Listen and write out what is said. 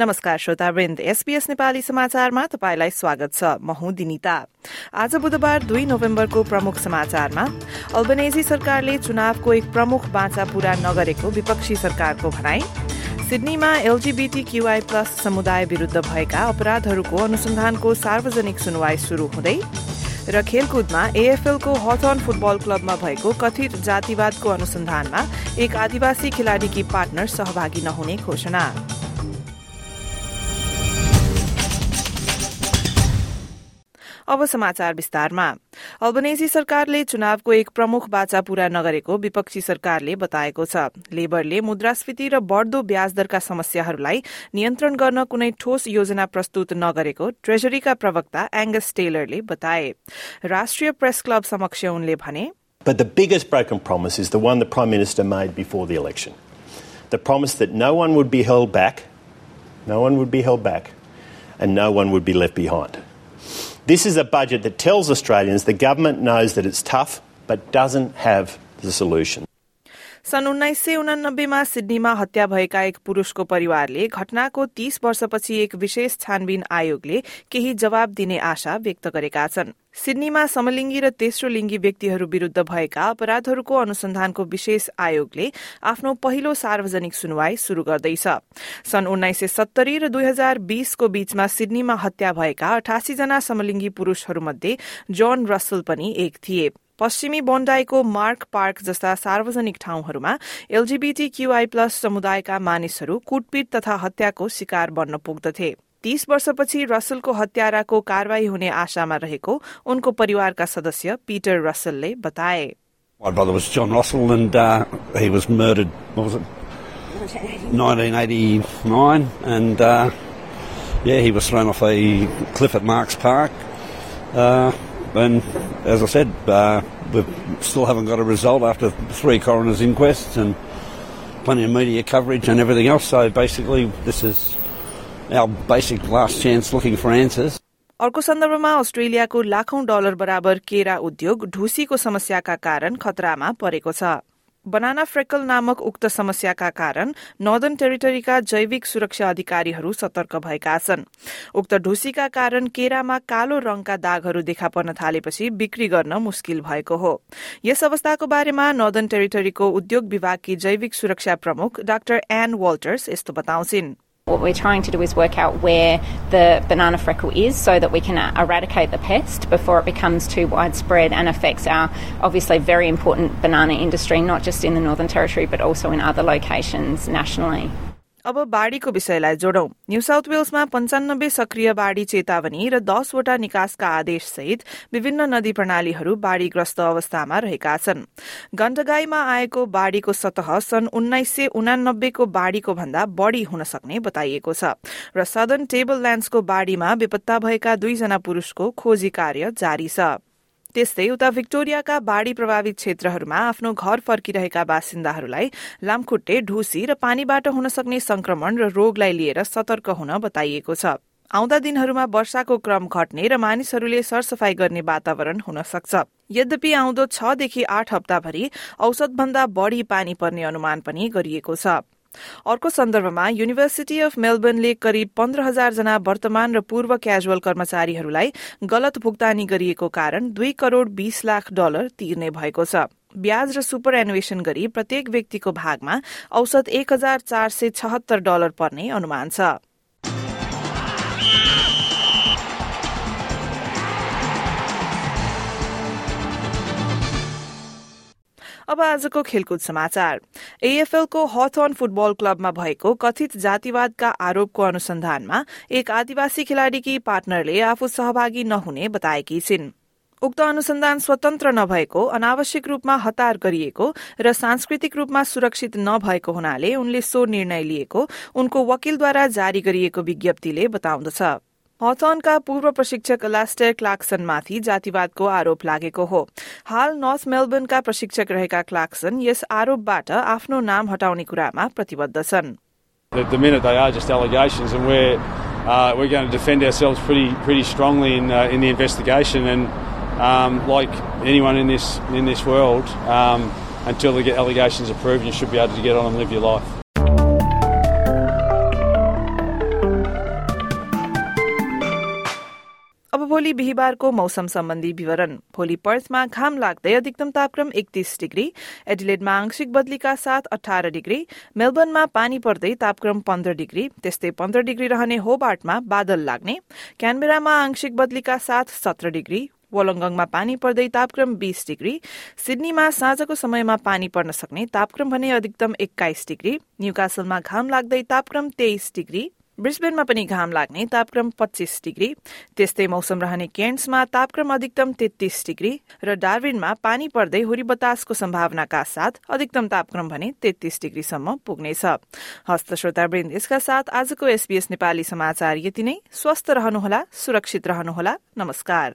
नमस्कार श्रोतावृन्द एसपीएस नेपाली समाचारमा तपाईँलाई स्वागत छ। म हुँ दिनिता। आज बुधबार दुई नोभेम्बरको प्रमुख समाचारमा अल्बनेजी सरकारले चुनावको एक प्रमुख बाँचा पूरा नगरेको विपक्षी सरकारको भनाई। सिडनीमा एलजीबीटी क्यूआई प्लस समुदाय विरूद्ध भएका अपराधहरूको अनुसन्धानको सार्वजनिक सुनवाई शुरू हुँदै र खेलकुदमा एएफएलको हथन फुटबल क्लबमा भएको कथित जातिवादको अनुसन्धानमा एक आदिवासी खेलाड़ीकी पार्टनर सहभागी नहुने घोषणा। अब समाचार विस्तारमा अल्बनेजी सरकारले चुनावको एक प्रमुख बाचा पूरा नगरेको विपक्षी सरकारले बताएको छ लेबरले मुद्रास्फीति र बढ़दो ब्याज दरका समस्याहरूलाई नियन्त्रण गर्न कुनै ठोस योजना प्रस्तुत नगरेको ट्रेजरीका प्रवक्ता एंगस टेलरले बताए राष्ट्रिय प्रेस क्लब समक्ष उनले भने But the biggest broken promise is the one the Prime Minister made before the election. The promise that no one would be held back, no one would be held back, and no one would be left behind. This is a budget that tells Australians the government knows that it's tough but doesn't have the solution. सन् उन्नाइस सय उनानब्बेमा सिडनीमा हत्या भएका एक पुरूषको परिवारले घटनाको तीस वर्षपछि एक विशेष छानबिन आयोगले केही जवाब दिने आशा व्यक्त गरेका छन्। सिडनीमा समलिङ्गी र तेस्रो लिङ्गी व्यक्तिहरू विरूद्ध भएका अपराधहरूको अनुसन्धानको विशेष आयोगले आफ्नो पहिलो सार्वजनिक सुनवाई शुरू गर्दैछ। सन् उन्नाइस सय सत्तरी र दुई हजार बीसको बीचमा सिडनीमा हत्या भएका अठासी जना समलिङ्गी पुरूषहरूमध्ये जोन रसल पनि एक थिए। पश्चिमी बोन्डाईको मार्क पार्क जस्ता सार्वजनिक ठाउँहरूमा एलजीबीटी क्यूआई प्लस समुदायका मानिसहरू कुटपिट तथा हत्याको शिकार बन्न पुग्दथे तीस वर्षपछि रसलको हत्याराको कारवाही हुने आशामा रहेको उनको परिवारका सदस्य पीटर रसलले बताए My brother was John Russell and uh, he was murdered, what was it? 1989 and uh, yeah, he was thrown off a cliff at Marks Park. Uh, and as I said, uh, we still haven't got a result after three coroner's inquests and plenty of media coverage and everything else. So basically, this is our basic last chance looking for answers. अर्को सन्दर्भमा अस्ट्रेलियाको लाखौं dollar बराबर केरा उद्योग ढुसीको समस्याका कारण खतरामा परेको छ बनाना फ्रेकल नामक उक्त समस्याका कारण नर्दन टेरिटरीका जैविक सुरक्षा अधिकारीहरू सतर्क भएका छन्। उक्त ढुसीका कारण केरामा कालो रंगका दागहरू देखा पर्न थालेपछि बिक्री गर्न मुस्किल भएको हो। यस अवस्थाको बारेमा नर्दन टेरिटरीको उद्योग विभागकी जैविक सुरक्षा प्रमुख डाक्टर एन वाल्टर्स यस्तो बताउँछिन्। What we're trying to do is work out where the banana freckle is so that we can er, eradicate the pest before it becomes too widespread and affects our obviously very important banana industry, not just in the Northern Territory but also in other locations nationally. अब बाढ़ीको विषयलाई जोडौं। New south वेल्समा पञ्चानब्बे सक्रिय बाढ़ी चेतावनी र दसवटा निकासका आदेश सहित विभिन्न नदी प्रणालीहरू बाढ़ीग्रस्त अवस्थामा रहेका छन्। गण्डगाईमा आएको बाढ़ीको सतह सन् उन्नाइस सय उनानब्बेको बाढ़ीको भन्दा बढ़ी हुन सक्ने बताइएको छ र सदन टेबल ल्याण्ड्सको बाढ़ीमा बेपत्ता भएका दुईजना पुरूषको खोजी कार्य जारी छ। त्यस्तै उता भिक्टोरियाका बाढ़ी प्रभावित क्षेत्रहरूमा आफ्नो घर फर्किरहेका बासिन्दाहरूलाई लामखुट्टे ढुसी र पानीबाट हुन सक्ने संक्रमण र रोगलाई लिएर सतर्क हुन बताइएको छ। आउँदा दिनहरूमा वर्षाको क्रम घट्ने र मानिसहरूले सरसफाई गर्ने वातावरण हुन सक्छ। यद्यपि आउँदो छदेखि आठ हप्ताभरि औसतभन्दा बढ़ी पानी पर्ने अनुमान पनि गरिएको छ। अर्को सन्दर्भमा युनिभर्सिटी अफ मेलबर्नले करिब पन्ध्र हजार जना वर्तमान र पूर्व क्याजुअल कर्मचारीहरूलाई गलत भुक्तानी गरिएको कारण दुई करोड़ बीस लाख डलर तिर्ने भएको छ। ब्याज र सुपर एनुएसन गरी प्रत्येक व्यक्तिको भागमा औसत एक हजार चार सय छहत्तर डलर पर्ने अनुमान छ। अब आजको खेलकुद समाचार। एएफएलको हथन फुटबल क्लबमा भएको कथित जातिवादका आरोपको अनुसन्धानमा एक आदिवासी खेलाड़ीकी पार्टनरले आफू सहभागी नहुने बताएकी छिन्। उक्त अनुसन्धान स्वतन्त्र नभएको अनावश्यक रूपमा हतार गरिएको र सांस्कृतिक रूपमा सुरक्षित नभएको हुनाले उनले सो निर्णय लिएको उनको वकिलद्वारा जारी गरिएको विज्ञप्तिले बताउँदछ। हथनका पूर्व प्रशिक्षक लास्टर क्लाक्सनमाथि जातिवादको आरोप लागेको हो हाल नर्थ मेलबर्नका प्रशिक्षक रहेका क्लाक्सन यस आरोपबाट आफ्नो नाम हटाउने कुरामा प्रतिबद्ध छन् At the minute, they are just allegations, and we're uh, we're going to defend ourselves pretty pretty strongly in uh, in the investigation. And um, like anyone in this in this world, um, until they get allegations approved, you should be able to get on and live your life. अब भोलि बिहिबारको मौसम सम्बन्धी विवरण। भोलि पर्थमा घाम लाग्दै अधिकतम तापक्रम एकतीस डिग्री एडिलेडमा आंशिक बदलीका साथ अठार डिग्री मेलबर्नमा पानी पर्दै तापक्रम पन्ध्र डिग्री त्यस्तै पन्ध्र डिग्री रहने होबार्टमा बादल लाग्ने। क्यानबेरामा आंशिक बदलीका साथ सत्र डिग्री वोलङ्गङमा पानी पर्दै तापक्रम बीस डिग्री सिडनीमा साँझको समयमा पानी पर्न सक्ने तापक्रम भने अधिकतम एक्काइस डिग्री न्यूकासलमा घाम लाग्दै तापक्रम तेइस डिग्री ब्रिस्बेनमा पनि घाम लाग्ने तापक्रम पच्चिस डिग्री त्यस्तै मौसम रहने केन्ट्समा तापक्रम अधिकतम तेत्तीस डिग्री र डार्विनमा पानी पर्दै हुरी बतासको सम्भावनाका साथ अधिकतम तापक्रम भने तेत्तीस डिग्रीसम्म पुग्नेछ। हस्त श्रोतावृन्द यसका साथ आजको एसबीएस नेपाली समाचार यति नै। स्वस्थ रहनुहोला सुरक्षित रहनुहोला। नमस्कार।